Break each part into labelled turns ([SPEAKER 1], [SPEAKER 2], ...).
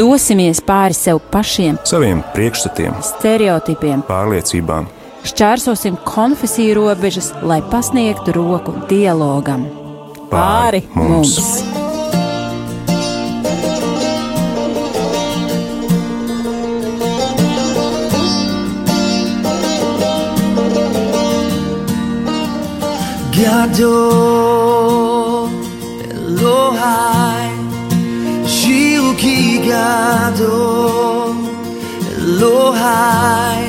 [SPEAKER 1] Dosimies pāri sev pašiem,
[SPEAKER 2] saviem priekšstatiem,
[SPEAKER 1] stereotipiem,
[SPEAKER 2] pārliecībām.
[SPEAKER 1] Šķērsosim konfesiju robežas, lai pasniegtu roku dialogam. Pāri mums! mums.
[SPEAKER 3] Gadol Shiuki Gadol Elohai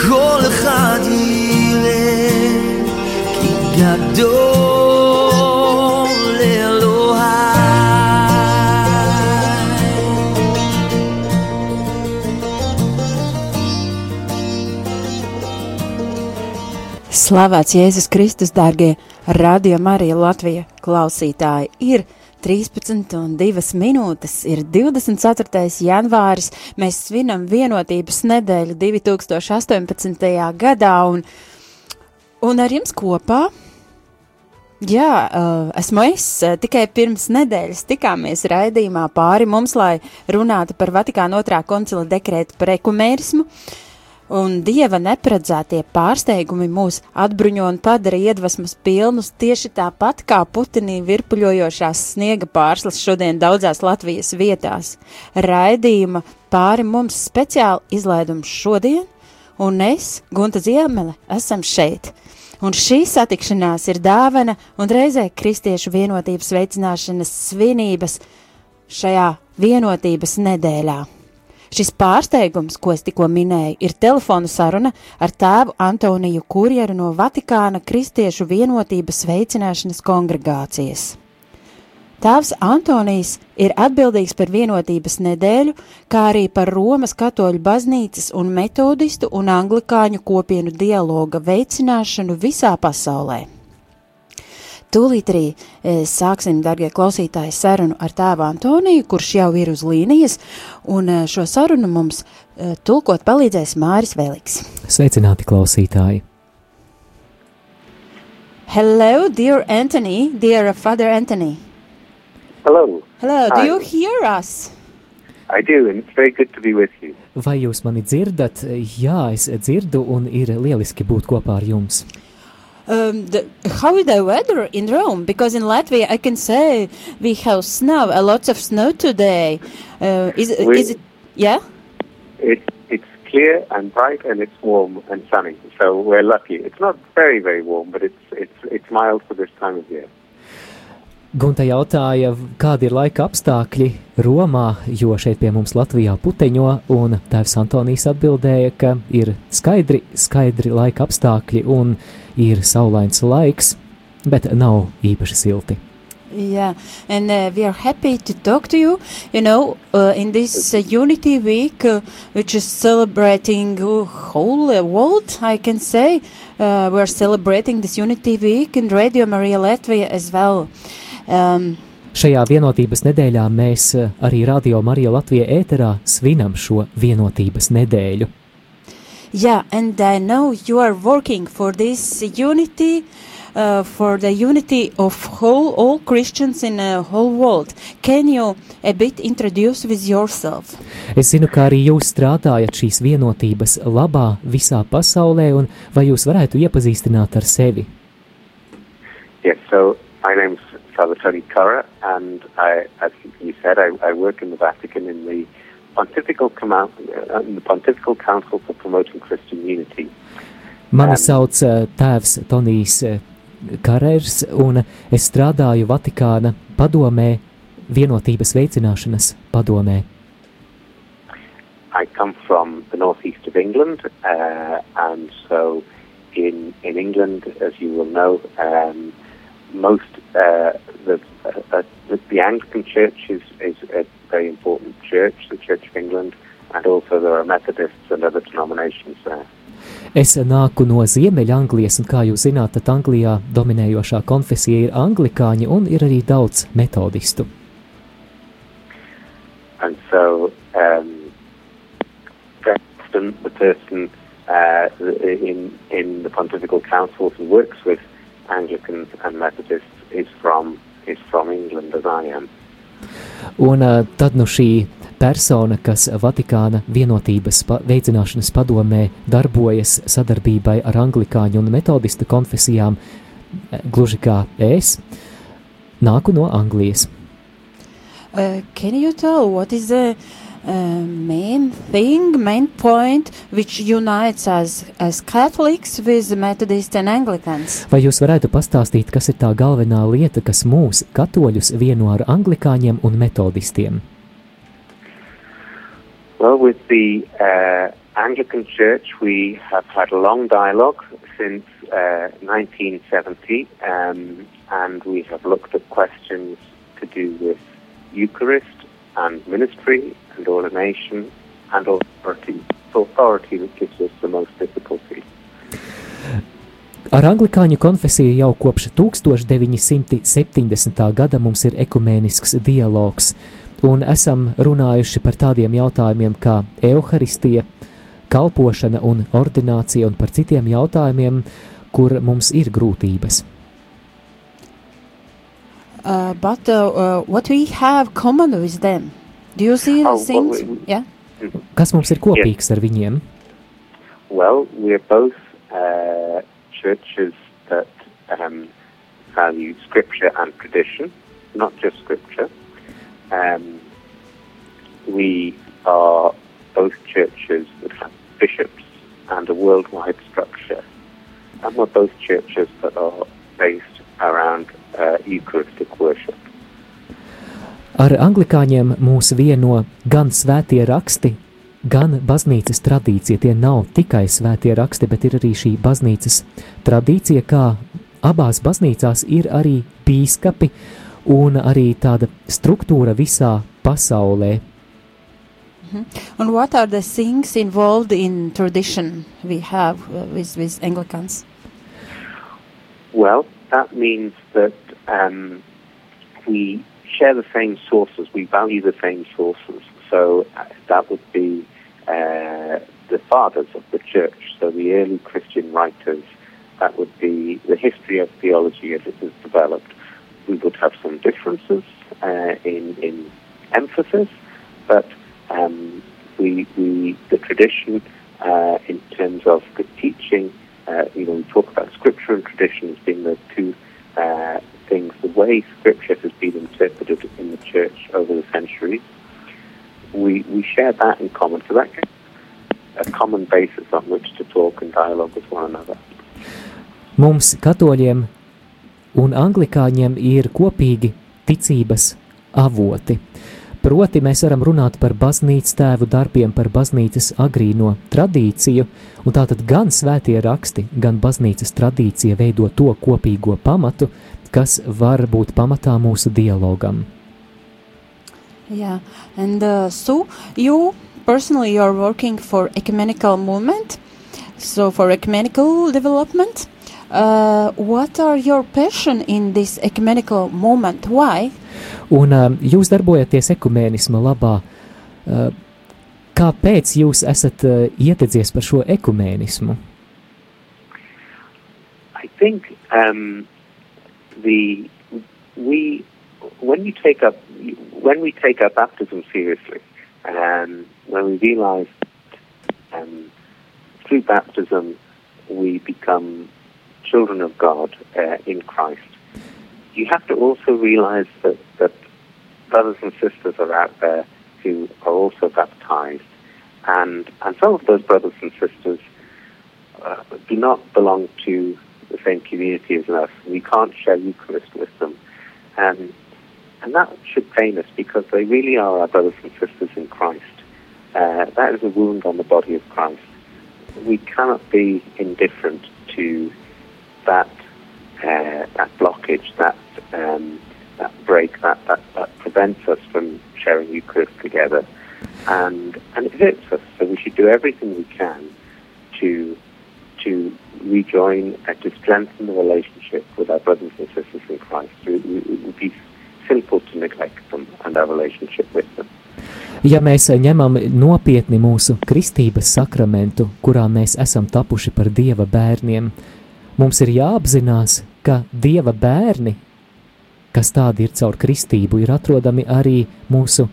[SPEAKER 3] Kol אחד יראה כי גדול אלוהי
[SPEAKER 1] Slavēts Jēzus Kristus, dārgie radio Marija Latvija klausītāji! Ir 13 un 2 minūtes, ir 24. janvāris, mēs svinam vienotības nedēļu 2018. gadā, un, un ar jums kopā Jā, uh, esmu es. Tikai pirms nedēļas tikāmies raidījumā pāri mums, lai runātu par Vatikāna otrā koncila dekrētu par ekumērismu. Uh, un dieva neparedzētie pārsteigumi mūs atbruņo un padara iedvesmas pilnus tieši tāpat kā putenī virpuļojošās sniega pārslas šodien daudzās Latvijas vietās. Raidījuma pāri mums speciāli izlaidums šodien, un es, Gunta Ziemele, esam šeit. Un šī satikšanās ir dāvana un reizē kristiešu vienotības veicināšanas svinības šajā vienotības nedēļā. Šis pārsteigums, ko es tikko minēju, ir telefona saruna ar tēvu Antoniju Kurjeru no Vatikāna Kristiešu vienotības veicināšanas kongregācijas. Tēvs Antonijs ir atbildīgs par vienotības nedēļu, kā arī par Romas katoļu baznīcas un metodistu un anglikāņu kopienu dialoga veicināšanu visā pasaulē. Tūlīt arī e, sāksim, darbie klausītāji, sarunu ar tēvu Antoniju, kurš jau ir uz līnijas, un e, šo sarunu mums e, tulkot palīdzēs Māris Veliks.
[SPEAKER 4] Sveicināti klausītāji!
[SPEAKER 1] Hello, dear Anthony, dear Father Anthony.
[SPEAKER 5] Hello.
[SPEAKER 1] Hello,
[SPEAKER 5] Hi.
[SPEAKER 1] do you hear us?
[SPEAKER 5] I do, and it's very good to be with you.
[SPEAKER 4] Vai jūs mani dzirdat? Jā, es dzirdu, un ir lieliski būt kopā ar jums.
[SPEAKER 1] Um, the, how is the weather in Rome? Because in Latvia, I can say we have snow, a lot of snow today. Uh, is,
[SPEAKER 5] We-
[SPEAKER 1] is it? Yeah.
[SPEAKER 5] It, it's clear and bright, and it's warm and sunny, so we're lucky. It's not very, very warm, but it's it's it's mild for this time of year.
[SPEAKER 4] Gunta jautāja, kādi ir laika apstākļi Romā, jo šeit pie mums Latvijā puteņo, un tēvs Antonijs atbildēja, ka ir skaidri, skaidri laika apstākļi un ir saulains laiks, bet nav īpaši silti.
[SPEAKER 1] Yeah, and uh, we are happy to talk to you. You know, uh, in this uh, Unity Week, uh, which is celebrating uh, whole uh, world, I can say, uh, we're celebrating this Unity Week in Radio Maria Latvia as well. Um,
[SPEAKER 4] Šajā vienotības nedēļā mēs eh, arī Radio Marija Latvijā ēterā svinam šo vienotības nedēļu.
[SPEAKER 1] Yeah, and I know you are working for this unity, uh, for the unity of whole all Christians in the whole world. Can you a bit introduce with yourself?
[SPEAKER 4] Es zinu, ka arī jūs strādājat šīs vienotības labā visā pasaulē, un vai jūs varētu iepazīstināt ar sevi?
[SPEAKER 5] Yes. So my name's Father Tony Curra, and I, as you said, I, I work in the Vatican in the Pontifical, Comou- uh, in the Pontifical Council for Promoting Christian Unity.
[SPEAKER 4] Mani
[SPEAKER 5] Um,
[SPEAKER 4] sauc eh, tēvs Tonijs eh, Karērs, un es strādāju Vatikāna padomē, vienotības veicināšanas padomē.
[SPEAKER 5] I come from the northeast of England, uh, and so in in England, as you will know, um, most uh, the, uh, uh, the the Anglican Church is is a very important church, the Church of England, and also there are Methodists and other denominations there.
[SPEAKER 4] Es nāku no Ziemeļanglijas, un kā jūs zināt, tad Anglijā dominējošā konfesija ir anglikāņi, un ir arī daudz metodistu.
[SPEAKER 5] And so, um, the person uh, in in the Pontifical Council who works with Anglicans and Methodists is from is from England, as I am.
[SPEAKER 4] Un uh, tad nu šī persona, kas Vatikāna vienotības pa veicināšanas padomē darbojas sadarbībai ar anglikāņu un metodistu konfesijām, eh, gluži kā es, nāku no Anglijas.
[SPEAKER 1] Uh, can you tell what is the uh, main thing, main point which unites us as Catholics with Methodists and Anglicans?
[SPEAKER 4] Vai jūs varētu pastāstīt, kas ir tā galvenā lieta, kas mūs, katoļus, vieno ar anglikāņiem un metodistiem?
[SPEAKER 5] Well, with the uh, Anglican Church, we have had a long dialogue since uh, 1970, um, and we have looked at questions to do with Eucharist and ministry and ordination and authority. It's authority that gives us the most difficulty.
[SPEAKER 4] Ar anglikāņu konfesiju jau kopš 1970. gada mums ir ekumēnisks dialogs, un esam runājuši par tādiem jautājumiem kā evaharistija, kalpošana un ordinācija, un par citiem jautājumiem, kur mums ir grūtības.
[SPEAKER 1] Uh, but uh, uh, what we have common with them? Do you see
[SPEAKER 5] Oh,
[SPEAKER 1] the
[SPEAKER 5] well,
[SPEAKER 1] things?
[SPEAKER 5] we-
[SPEAKER 1] yeah.
[SPEAKER 4] Kas mums ir kopīgs ar viņiem?
[SPEAKER 5] Well, we're both uh, churches that um, value scripture and tradition, not just scripture. Um, we are both churches that have bishops and a worldwide structure. And we're both churches that are based around uh, Eucharistic worship.
[SPEAKER 4] Ar anglikāņiem mūs vieno gan svētie raksti, gan baznīcas tradīcija. Tie nav tikai svētie raksti, bet ir arī šī baznīcas tradīcija, kā abās baznīcās ir arī bīskapi un arī tāda struktūra visā pasaulē.
[SPEAKER 1] And what are the things involved in tradition we have uh, with, with Anglicans?
[SPEAKER 5] Well, that means that um, we share the same sources, we value the same sources. So uh, that would be uh, the fathers of the church, so the early Christian writers. That would be the history of theology as it has developed. We would have some differences uh, in, in emphasis, but um, we, we, the tradition uh, in terms of the teaching uh, you know, we talk about scripture and tradition as being the two uh, things. The way scripture has been interpreted in the church over the centuries, we, we share that in common. So that gives a common basis on which to talk and dialogue with one another.
[SPEAKER 4] Mums, katoļiem un anglikāņiem, ir kopīgi ticības avoti. Proti, mēs varam runāt par baznīcas tēvu darbiem, par baznīcas agrīno tradīciju, un tātad gan svētie raksti, gan baznīcas tradīcija veido to kopīgo pamatu, kas var būt pamatā mūsu dialogam.
[SPEAKER 1] Yeah, and uh, so you personally you are working for ecumenical movement, so for ecumenical development. Uh, what are your passion in this ecumenical movement? Why?
[SPEAKER 4] Un uh, jūs darbojaties ekumēnisma labā. Uh, kāpēc jūs esat uh, ietedzies par šo ekumēnismu?
[SPEAKER 5] I think um, the we when you take up when we take our baptism seriously, um, when we realize um, through baptism we become children of God uh, in Christ, you have to also realize that, that brothers and sisters are out there who are also baptized, and and some of those brothers and sisters uh, do not belong to the same community as us. We can't share Eucharist with them. Um, and that should pain us because they really are our brothers and sisters in Christ. Uh, that is a wound on the body of Christ. We cannot be indifferent to that uh, that blockage, that um, that break, that, that, that prevents us from sharing Eucharist together, and and it hurts us. So we should do everything we can to to rejoin and to strengthen the relationship with our brothers and sisters in Christ. It, would be sinful to neglect them and our relationship with them.
[SPEAKER 4] Ja mēs ņemam nopietni mūsu kristības sakramentu, kurā mēs esam tapuši par dieva bērniem, mums ir jāapzinās, ka dieva bērni kas tādi ir caur kristību, ir atrodami arī mūsu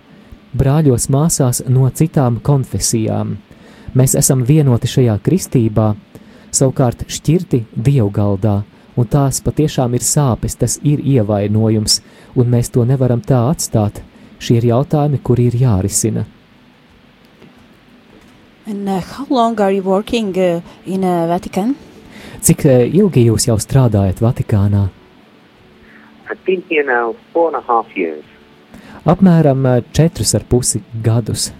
[SPEAKER 4] brāļos māsās no citām konfesijām. Mēs esam vienoti šajā kristībā, savukārt šķirti dievgaldā, un tās patiešām ir sāpes, tas ir ievainojums, un mēs to nevaram tā atstāt. Šie ir jautājumi, kuri ir jārisina.
[SPEAKER 1] And uh, how long are you working uh, in uh, Vatican?
[SPEAKER 4] Cik eh, ilgi jūs jau strādājat Vatikānā?
[SPEAKER 5] I've been here now four and a half years.
[SPEAKER 4] Apmēram eh, četrus ar pusi gadus.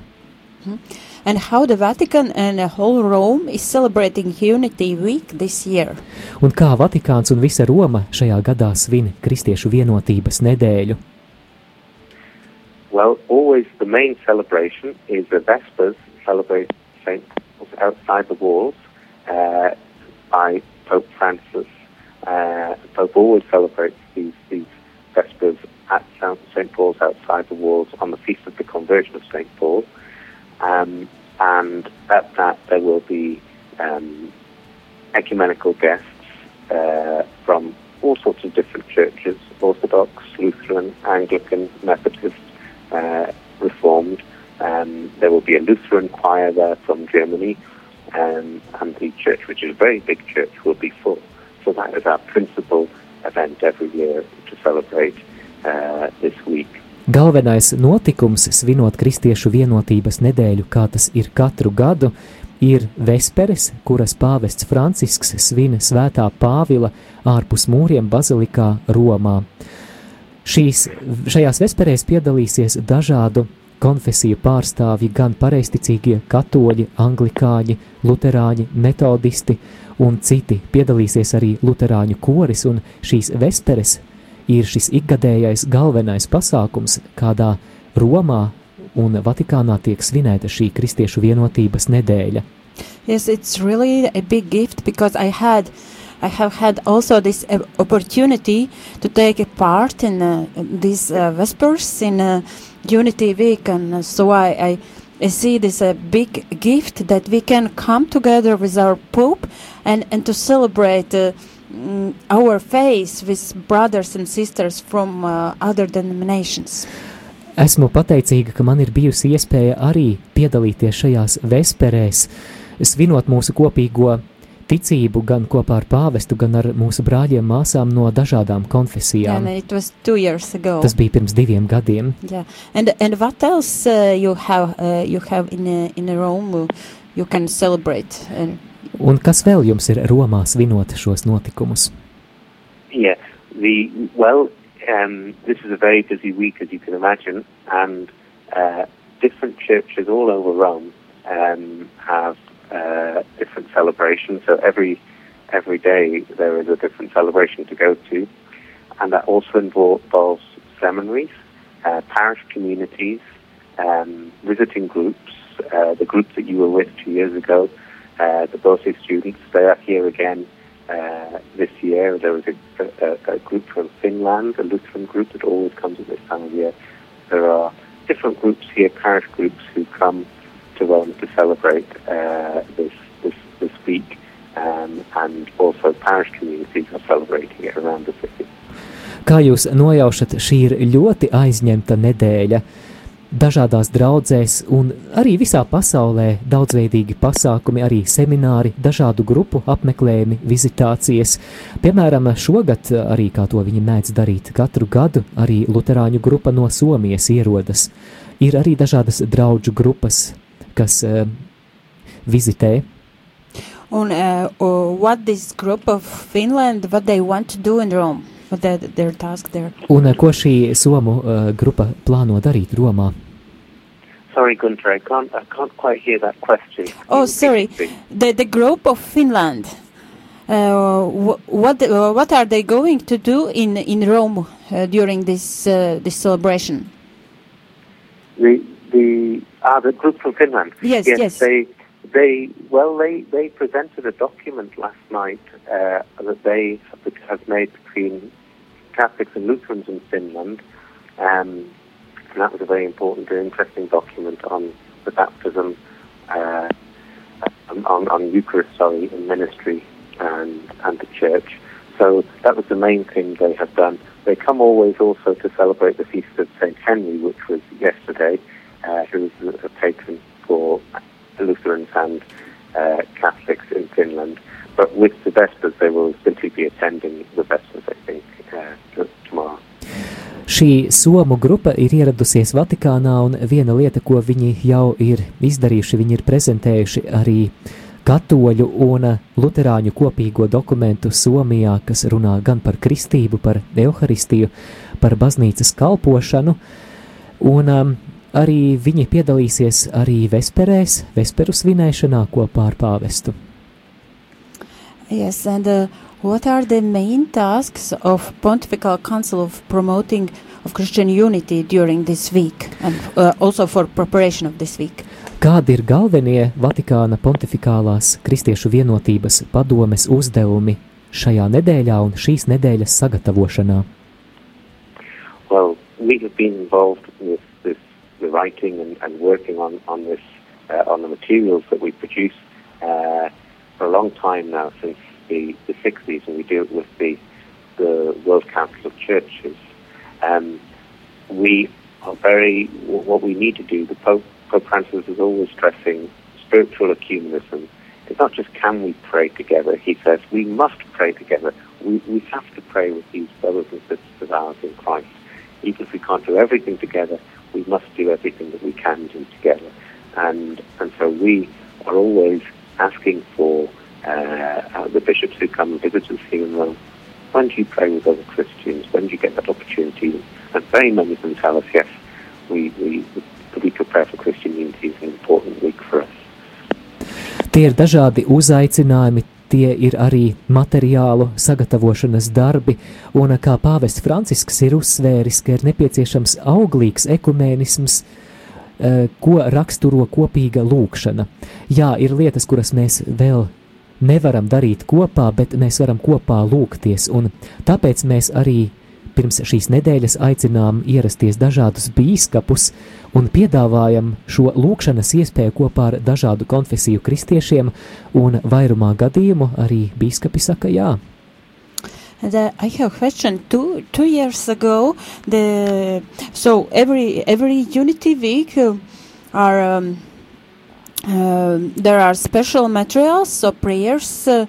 [SPEAKER 1] And how the Vatican and the whole Rome is celebrating Unity Week this year?
[SPEAKER 4] Un kā Vatikāns un visa Roma šajā gadā svin Kristiešu vienotības nedēļu?
[SPEAKER 5] Well, always the main celebration is the Vespers celebrate St. Paul's outside the walls uh, by Pope Francis. Uh, Pope always celebrates these, these Vespers at St. Paul's outside the walls on the Feast of the Conversion of St. Paul. Um, and at that there will be um, ecumenical guests uh, from all sorts of different churches Orthodox, Lutheran, Anglican, Methodist, uh, Reformed. Um, there will be a Lutheran choir there from Germany, um, and the church, which is a very big church, will be full. So that is our principal event every year to celebrate uh, this week.
[SPEAKER 4] Galvenais notikums, svinot Kristiešu vienotības nedēļu, kā tas ir katru gadu, ir Vesperes, kuras pāvests Francisks svin svētā Pāvila ārpus mūriem bazilikā Romā. Šīs, šajās vesperēs piedalīsies dažādu konfesiju pārstāvji, gan pareizticīgie katoļi, anglikāņi, luterāņi, metodisti un citi. Piedalīsies arī luterāņu koris, un šīs vesperes ir šis ikgadējais galvenais pasākums, kādā Romā un Vatikānā tiek svinēta šī kristiešu vienotības nedēļa.
[SPEAKER 1] Yes, it's really a big gift because I had, I have had also this uh, opportunity to take a part in uh, these uh, Vespers in uh, Unity Week, and uh, so I, I, I see this a big gift that we can come together with our Pope and and to celebrate. Uh, mm, our faith with brothers and sisters from uh, other denominations.
[SPEAKER 4] Esmu pateicīga, ka man ir bijusi iespēja arī piedalīties šajās vesperēs, svinot mūsu kopīgo ticību gan kopā ar pāvestu, gan ar mūsu brāļiem, māsām no dažādām
[SPEAKER 1] Yeah,
[SPEAKER 4] konfesijām.
[SPEAKER 1] and it was two years ago.
[SPEAKER 4] Tas bija pirms diviem gadiem.
[SPEAKER 1] Yeah, and and what else uh, you have uh, you have in uh, in Rome uh, you can celebrate? And
[SPEAKER 4] Un kas vēl jums ir Romā svinot šos notikumus?
[SPEAKER 5] Yeah, the well, um, this is a very busy week, as you can imagine, and uh, different churches all over Rome um, have uh, different celebrations. So every every day there is a different celebration to go to, and that also involves seminaries, uh, parish communities, um, visiting groups. Uh, the group that you were with two years ago, uh, the Bose students, they are here again uh, this year. There was a, a, a group from Finland, a Lutheran group that always comes at this time of year. There are different groups here, parish groups, who come to Rome to celebrate uh, this, this this week, um, and also parish communities are celebrating it around the city.
[SPEAKER 4] Kā jūs nojaušat, šī ir ļoti aizņemta nedēļa. Dažādās draudzēs un arī visā pasaulē daudzveidīgi pasākumi, arī semināri, dažādu grupu apmeklējumi, vizitācijas. Piemēram, šogad arī, kā to viņi mēdz darīt katru gadu, arī Lutāņu grupa no Somijas ierodas. Ir arī dažādas draugu grupas, kas uh, vizitē
[SPEAKER 1] on uh, uh, what this group of Finland what they want to do in Rome, what their their task there.
[SPEAKER 4] Un eh, ko šī somu uh, grupa plāno darīt Romā?
[SPEAKER 5] Sorry, Gunter, I can't I can't quite hear that question. Can
[SPEAKER 1] Oh,
[SPEAKER 5] you
[SPEAKER 1] sorry.
[SPEAKER 5] repeat?
[SPEAKER 1] The the group of Finland. Uh, wh- what uh, what are they going to do in in Rome uh, during this uh, this celebration?
[SPEAKER 5] The the ah the group from Finland.
[SPEAKER 1] Yes, yes.
[SPEAKER 5] They they well they they presented a document last night uh, that they have made between Catholics and Lutherans in Finland, um, and that was a very important and interesting document on the baptism, uh, on, on Eucharist, sorry, in ministry and and the church. so that was the main thing they have done. They come always also to celebrate the feast of St. Henry, which was yesterday, uh, who is a, patron for Lutherans and uh, Catholics in Finland. But with the Vespers, they will simply be attending the Vespers, I think, uh, tomorrow.
[SPEAKER 4] Šī somu grupa ir ieradusies Vatikānā, un viena lieta, ko viņi jau ir izdarījuši, viņi ir prezentējuši arī katoļu un luterāņu kopīgo dokumentu Somijā, kas runā gan par kristību, par evaharistiju, par baznīcas kalpošanu, un um, arī viņi piedalīsies arī vesperēs, vesperu svinēšanā kopā ar pāvestu.
[SPEAKER 1] Yes, and uh, what are the main tasks of Pontifical Council of promoting of Christian unity during this week and uh, also for preparation of this week?
[SPEAKER 4] Kādi ir galvenie Vatikāna pontifikālās kristiešu vienotības padomes uzdevumi šajā nedēļā un šīs nedēļas sagatavošanā?
[SPEAKER 5] Well, we have been involved with the writing and, and working on, on this, uh, on the materials that we produce uh, for a long time now, since the, the 60s, and we do it with the, the World Council of Churches. Um, we are very, what we need to do, the Pope, Pope Francis is always stressing spiritual ecumenism. It's not just can we pray together, he says we must pray together. We, we have to pray with these brothers and sisters of ours in Christ. Even if we can't do everything together, we must do everything that we can do together. And, and so we are always asking for uh, uh, the bishops who come and visit us here in Rome, when do you pray with other Christians? When do you get that opportunity? And very many of them tell us, yes, we, we, the week of prayer for Christian unity is an important week for us.
[SPEAKER 4] Tie ir dažādi uzaicinājumi, tie ir arī materiālu sagatavošanas darbi, un kā pāvests Francisks ir uzsvēris, ka ir nepieciešams auglīgs ekumēnisms, eh, ko raksturo kopīga lūkšana. Jā, ir lietas, kuras mēs vēl nevaram darīt kopā, bet mēs varam kopā lūgties, un tāpēc mēs arī pirms šīs nedēļas aicinām ierasties dažādus bīskapus un piedāvājam šo lūkšanas iespēju kopā ar dažādu konfesiju kristiešiem, un vairumā gadījumu arī bīskapi saka jā.
[SPEAKER 1] And uh, I have a question. Two two years ago, the so every every Unity Week uh, are um, uh, there are special materials, so prayers, uh,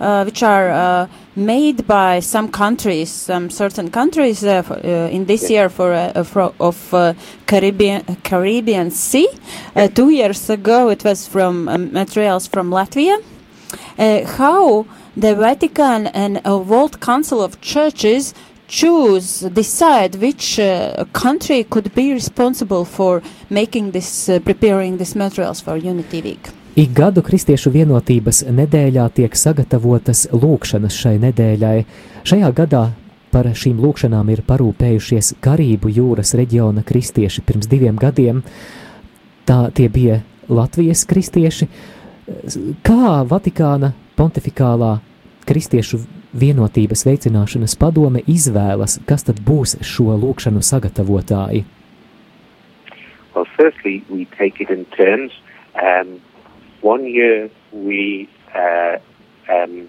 [SPEAKER 1] uh, which are uh, made by some countries, some certain countries. Uh, for, uh, in this year, for, uh, for of uh, Caribbean Caribbean Sea. Uh, two years ago, it was from um, materials from Latvia. Uh, how the Vatican and a World Council of Churches choose, decide which uh, country could be responsible for making this, uh, preparing these materials for Unity Week.
[SPEAKER 4] Ik gadu Kristiešu vienotības nedēļā tiek sagatavotas lūkšanas šai nedēļai. Šajā gadā par šīm lūkšanām ir parūpējušies Karību jūras reģiona kristieši pirms diviem gadiem. Tā tie bija Latvijas kristieši. Kā Vatikāna pontifikālā kristiešu vienotības veicināšanas padome izvēlas, kas tad būs šo lūkšanu sagatavotāji?
[SPEAKER 5] Well, firstly, we take it in turns. Um, one year we uh, um,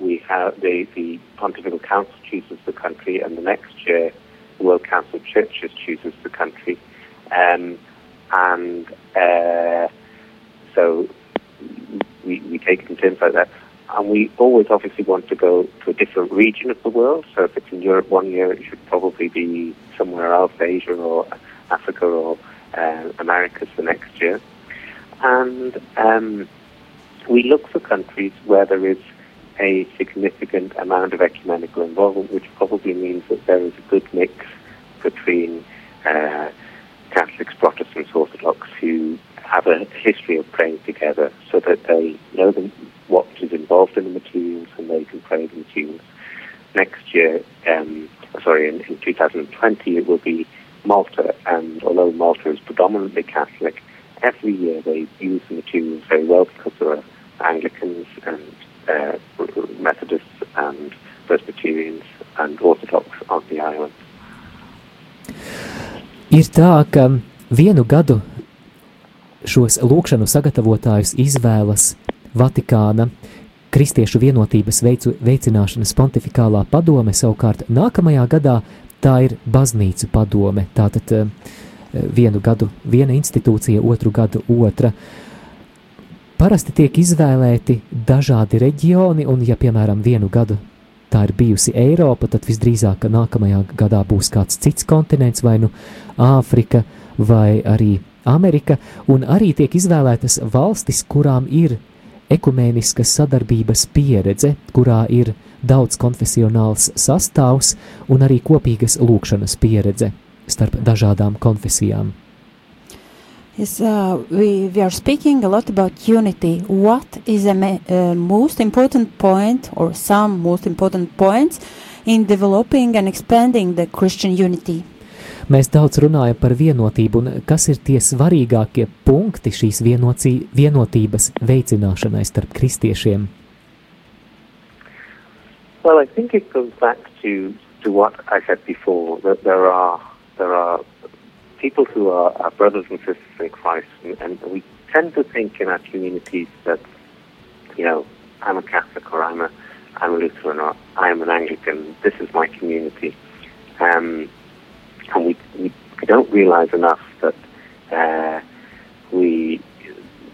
[SPEAKER 5] we have the, the Pontifical Council chooses the country, and the next year the World Council of Churches chooses the country, um, and uh, so we, we take it in like that. And we always obviously want to go to a different region of the world. So if it's in Europe one year, it should probably be somewhere else, Asia or Africa or uh, Americas the next year. And um, we look for countries where there is a significant amount of ecumenical involvement, which probably means that there is a good mix between uh, Catholics, Protestants, Orthodox who have a history of praying together so that they know what is involved in the materials and they can pray the materials. Next year, um, sorry, in, in 2020, it will be Malta, and although Malta is predominantly Catholic, every year they use the materials very well because there are Anglicans and uh, Methodists and Presbyterians and Orthodox on the island.
[SPEAKER 4] Ir tā, ka vienu gadu šos lūkšanu sagatavotājus izvēlas Vatikāna Kristiešu vienotības veicu, veicināšanas pontificālā padome, savukārt nākamajā gadā tā ir baznīcu padome. Tātad uh, vienu gadu viena institūcija, otru gadu otra. Parasti tiek izvēlēti dažādi reģioni, un, ja, piemēram, vienu gadu tā ir bijusi Eiropa, tad visdrīzāk nākamajā gadā būs kāds cits kontinents, vai nu Āfrika, vai arī Amerika, un arī tiek izvēlētas valstis, kurām ir ekumēniskas sadarbības pieredze, kurā ir daudz konfesionāls sastāvs un arī kopīgas lūkšanas pieredze starp dažādām konfesijām.
[SPEAKER 1] Yes, uh, we, we are speaking a lot about unity. What is the uh, most important point, or some most important points, in developing and expanding the Christian unity?
[SPEAKER 4] Mēs daudz runājam par vienotību, un kas ir tie svarīgākie punkti šīs vienocī, vienotības veicināšanai starp kristiešiem?
[SPEAKER 5] Well, I think it goes back to, to what I said before, that there are, there are people who are brothers and sisters in Christ, and, and we tend to think in our communities that, you know, I'm a Catholic or I'm a, I'm a Lutheran or I'm an Anglican, this is my community. Um, and we, we, we don't realize enough that uh, we,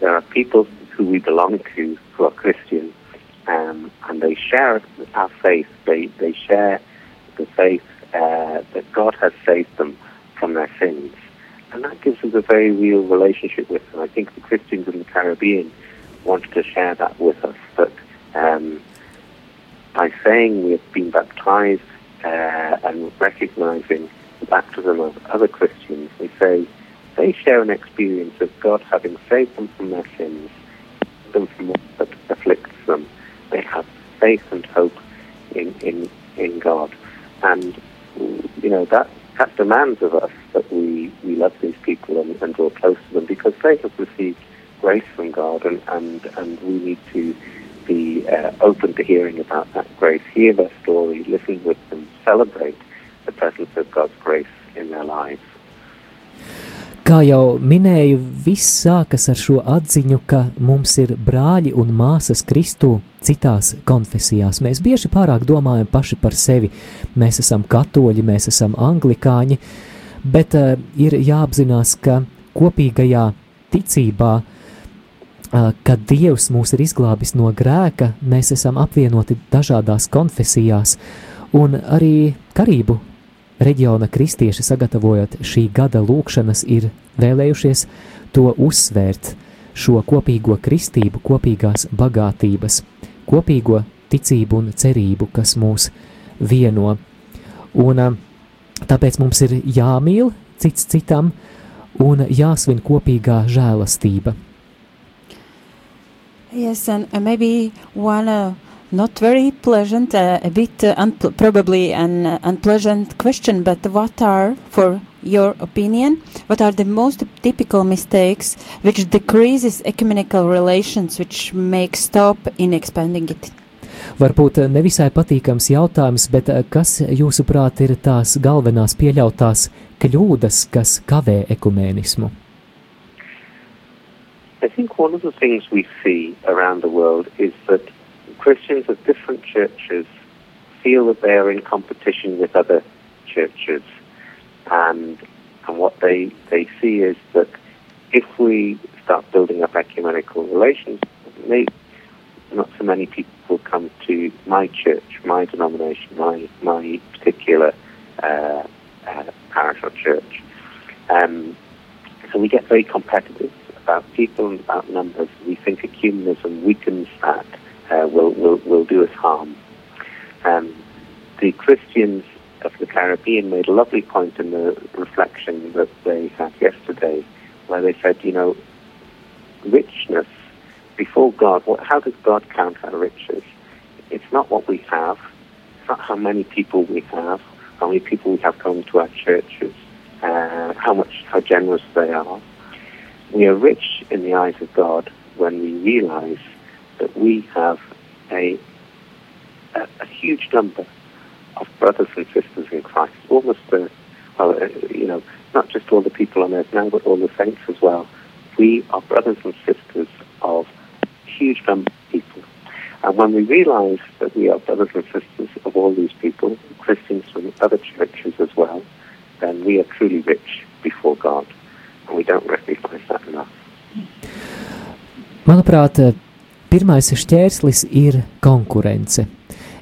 [SPEAKER 5] there are people who we belong to who are Christian, um, and they share our faith. They, they share the faith uh, that God has saved them from their sins. And that gives us a very real relationship with them. I think the Christians in the Caribbean wanted to share that with us, that um, by saying we have been baptized uh, and recognizing the baptism of other Christians, we say they share an experience of God having saved them from their sins, them from what that afflicts them. They have faith and hope in, in, in God. And, you know, that that demands of us that we, we love these people and, and draw close to them because they have received grace from God and, and, and we need to be uh, open to hearing about that grace, hear their story, listen with them, celebrate the presence of God's grace in their lives.
[SPEAKER 4] Kā jau minēju, viss sākas ar šo atziņu, ka mums ir brāļi un māsas Kristū citās konfesijās. Mēs bieži pārāk domājam paši par sevi. Mēs esam katoļi, mēs esam anglikāņi, bet uh, ir jāapzinās, ka kopīgajā ticībā, uh, kad Dievs mūs ir izglābis no grēka, mēs esam apvienoti dažādās konfesijās, un arī karību Reģiona kristieši, sagatavojot šī gada lūkšanas, ir vēlējušies to uzsvērt, šo kopīgo kristību, kopīgās bagātības, kopīgo ticību un cerību, kas mūs vieno. Un tāpēc mums ir jāmīl cits citam un jāsvin kopīgā žēlastība.
[SPEAKER 1] Yes, and uh, maybe one uh, not very pleasant, uh, a bit uh, unpl- probably an uh, unpleasant question, but what are, for your opinion, what are the most typical mistakes which decreases ecumenical relations, which make stop in expanding it?
[SPEAKER 4] Varbūt uh, nevisai patīkams jautājums, bet uh, kas jūsuprāt ir tās galvenās pieļautās kļūdas, kas kavē ekumēnismu?
[SPEAKER 5] I think one of the things we see around the world is that Christians of different churches feel that they are in competition with other churches, and and what they they see is that if we start building up ecumenical relations, maybe not so many people will come to my church, my denomination, my my particular uh, uh, parish or church. Um, so we get very competitive about people and about numbers. We think ecumenism weakens that uh, will, will, will do us harm. Um, the Christians of the Caribbean made a lovely point in the reflection that they had yesterday, where they said, you know, richness before God, what, how does God count our riches? It's not what we have, it's not how many people we have, how many people we have come to our churches, uh, how much, how generous they are. We are rich in the eyes of God when we realize that we have a, a, a huge number of brothers and sisters in Christ, almost the, well, uh, you know, not just all the people on earth now, but all the saints as well. We are brothers and sisters of huge number of people. And when we realize that we are brothers and sisters of all these people, Christians from other churches as well, then we are truly rich before God. And we don't recognize that enough.
[SPEAKER 4] Manuprāt, pirmais šķērslis ir konkurence.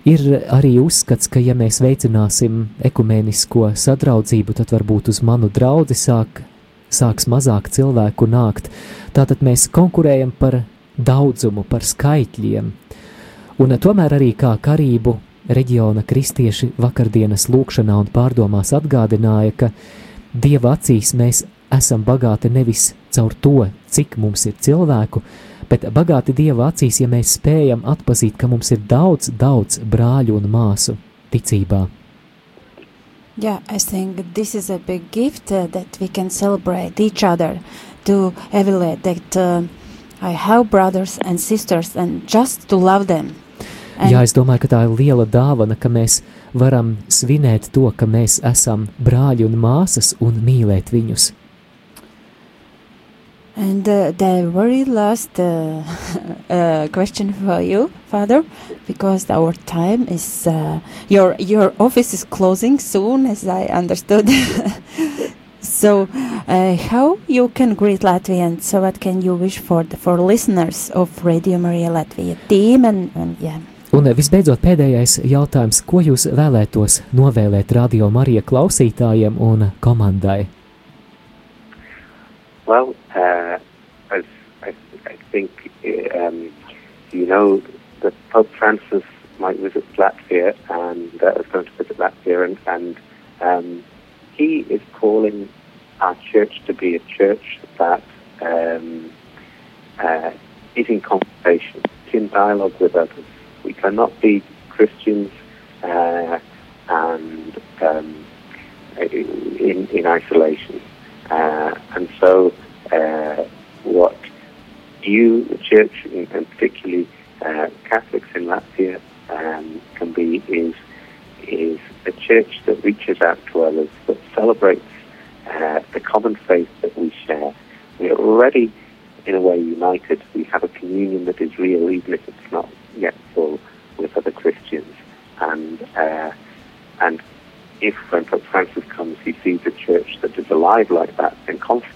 [SPEAKER 4] Ir arī uzskats, ka ja mēs veicināsim ekumēnisko sadraudzību, tad varbūt uz manu draugu sāk, sāks mazāk cilvēku nākt. Tātad mēs konkurējam par daudzumu, par skaitļiem. Un tomēr arī kā karību reģiona kristieši vakardienas lūkšanā un pārdomās atgādināja, ka Dieva acīs mēs esam bagāti nevis caur to, cik mums ir cilvēku, bet bagāti Dieva acīs, ja mēs spējam atpazīt, ka mums ir daudz, daudz brāļu un māsu ticībā.
[SPEAKER 1] Yeah, I think this is a big gift uh, that we can celebrate each other to evaluate that uh, I have brothers and sisters and just to love them. And
[SPEAKER 4] Jā, es domāju, ka tā ir liela dāvana, ka mēs varam svinēt to, ka mēs esam brāļi un māsas un mīlēt viņus.
[SPEAKER 1] And uh, the very last uh, uh, question for you, Father, because our time is uh, your your office is closing soon, as I understood. so, uh, how you can greet Latvians? So, what can you wish for the for listeners of Radio Maria Latvia team and, and yeah?
[SPEAKER 4] Un visbeidzot, pēdējais jautājums, ko jūs vēlētos novēlēt radio Marija klausītājiem un komandai?
[SPEAKER 5] Well, uh, as I, I think um, you know that Pope Francis might visit Latvia and uh, is going to visit Latvia, and, and um, he is calling our church to be a church that um, uh, is in conversation, in dialogue with others. We cannot be Christians uh, and um, in, in isolation. Uh, and so, uh, what you, the church, and particularly uh, Catholics in Latvia, um, can be is is a church that reaches out to others, that celebrates uh, the common faith that we share. We are already, in a way, united. We have a communion that is real, even if it's not yet full, with other Christians. And uh, and if when Pope Francis comes, he sees a church that is alive like that and confident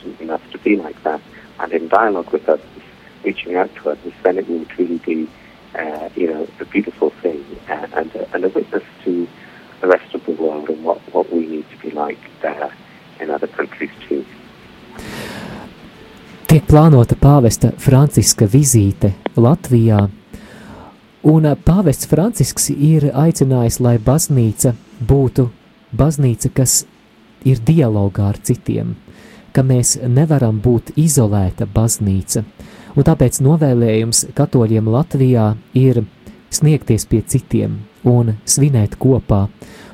[SPEAKER 5] be like that and in dialogue with others, reaching out to others, then it will truly be, uh, you know, a beautiful thing uh, and, a, and a witness to the rest of the world and what, what we need to be like there in other countries too.
[SPEAKER 4] Tiek plānota pāvesta Franciska vizīte Latvijā, un pāvests Francisks ir aicinājis, lai baznīca būtu baznīca, kas ir dialogā ar citiem, ka mēs nevaram būt izolēta baznīca, un tāpēc novēlējums katoļiem Latvijā ir sniegties pie citiem un svinēt kopā,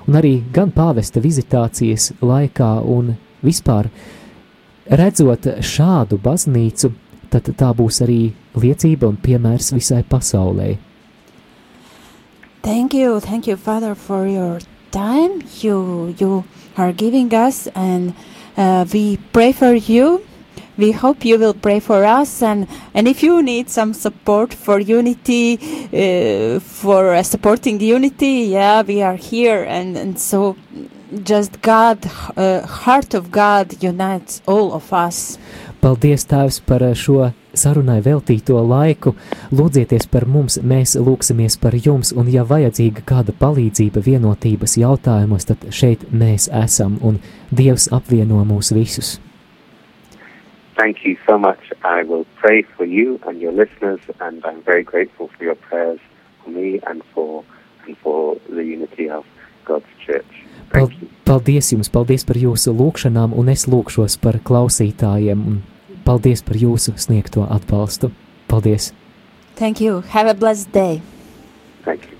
[SPEAKER 4] un arī gan pāvesta vizitācijas laikā un vispār redzot šādu baznīcu, tad tā būs arī liecība un piemērs visai pasaulē.
[SPEAKER 1] Thank you, thank you, Father, for your time. You you are giving us, and uh, we pray for you. We hope you will pray for us, and and if you need some support for unity, uh, for uh, supporting unity, yeah, we are here, and and so just God, uh, heart of God unites all of us.
[SPEAKER 4] Paldies, Tēvs, par šo sarunai veltīto laiku. Lūdzieties par mums, mēs lūksimies par jums, un, ja vajadzīga kāda palīdzība vienotības jautājumos, tad šeit mēs esam, un Dievs apvieno mūs visus.
[SPEAKER 5] Thank you so much. I will pray for you and your listeners, and I'm very grateful for your prayers for me and for and for the unity of God's church.
[SPEAKER 4] Pal
[SPEAKER 5] Thank you.
[SPEAKER 4] paldies jums, paldies par jūsu lūgšanām, un es lūkšos par klausītājiem, un paldies par jūsu sniegto atbalstu. Paldies!
[SPEAKER 1] Thank you. Have a blessed day.
[SPEAKER 5] Thank you.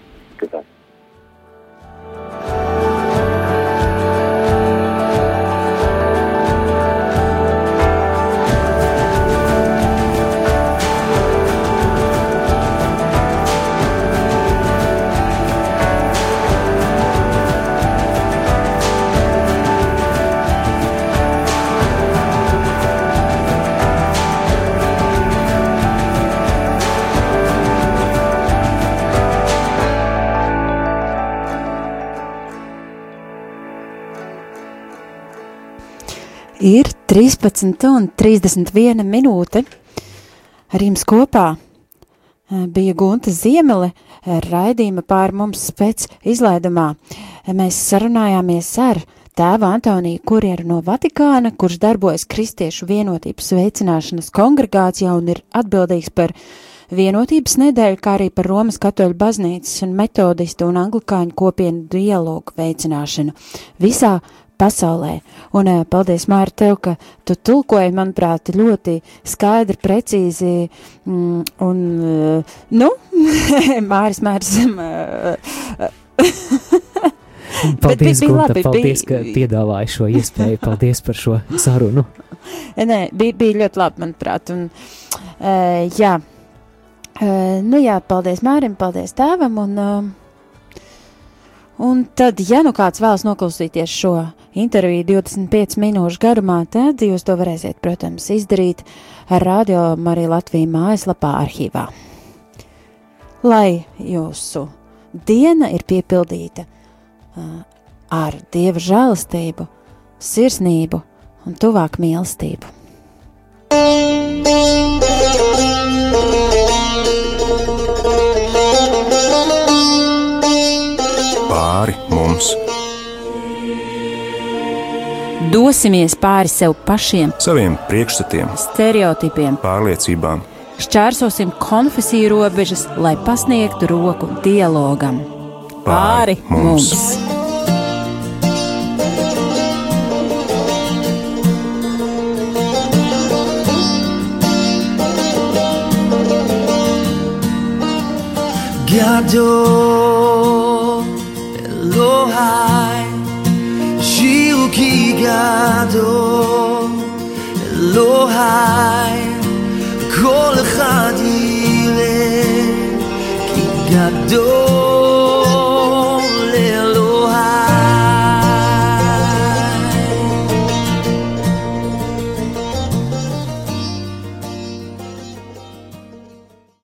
[SPEAKER 1] 13 un 31 minūte. Ar jums kopā eh, bija Gunta Ziemele eh, raidījuma pār mums pēc izlaidumā. Eh, Mēs sarunājāmies ar tēvu Antoniju Kurjeru no Vatikāna, kurš darbojas Kristiešu vienotības veicināšanas kongregācijā un ir atbildīgs par vienotības nedēļu, kā arī par Romas katoļu baznīcas un metodistu un anglikāņu kopienu dialogu veicināšanu visā pasaulē. Un eh, paldies, Māri, tev, ka tu tulkoji, manuprāt, ļoti skaidri, precīzi, mm, un, eh, nu, Māris, Māris,
[SPEAKER 4] Paldies,
[SPEAKER 1] bija
[SPEAKER 4] Gunta,
[SPEAKER 1] labi,
[SPEAKER 4] paldies,
[SPEAKER 1] bija-
[SPEAKER 4] ka piedāvāji šo iespēju. Paldies par šo sarunu.
[SPEAKER 1] Nē, bija, bija ļoti labi, manuprāt. Un, uh, jā, uh, nu jā, paldies Mārim, paldies tēvam. Un, uh, un tad, ja nu kāds vēlas noklausīties šo interviju 25 minūšu garumā, tad jūs to varēsiet, protams, izdarīt ar Radio Mariju Latviju mājaslapā arhīvā. Lai jūsu diena ir piepildīta ar Dieva žēlastību, sirsnību un tuvāk mīlestību.
[SPEAKER 2] Pāri
[SPEAKER 1] Dosimies pāri sev pašiem,
[SPEAKER 2] saviem priekšstatiem,
[SPEAKER 1] stereotipiem,
[SPEAKER 2] pārliecībām,
[SPEAKER 1] šķērsosim konfesiju robežas, lai pasniegtu roku dialogam. Pāri mums!
[SPEAKER 3] Gadol Elohai Shiu ki gadol Elohai Kol אחד יראה כי גדול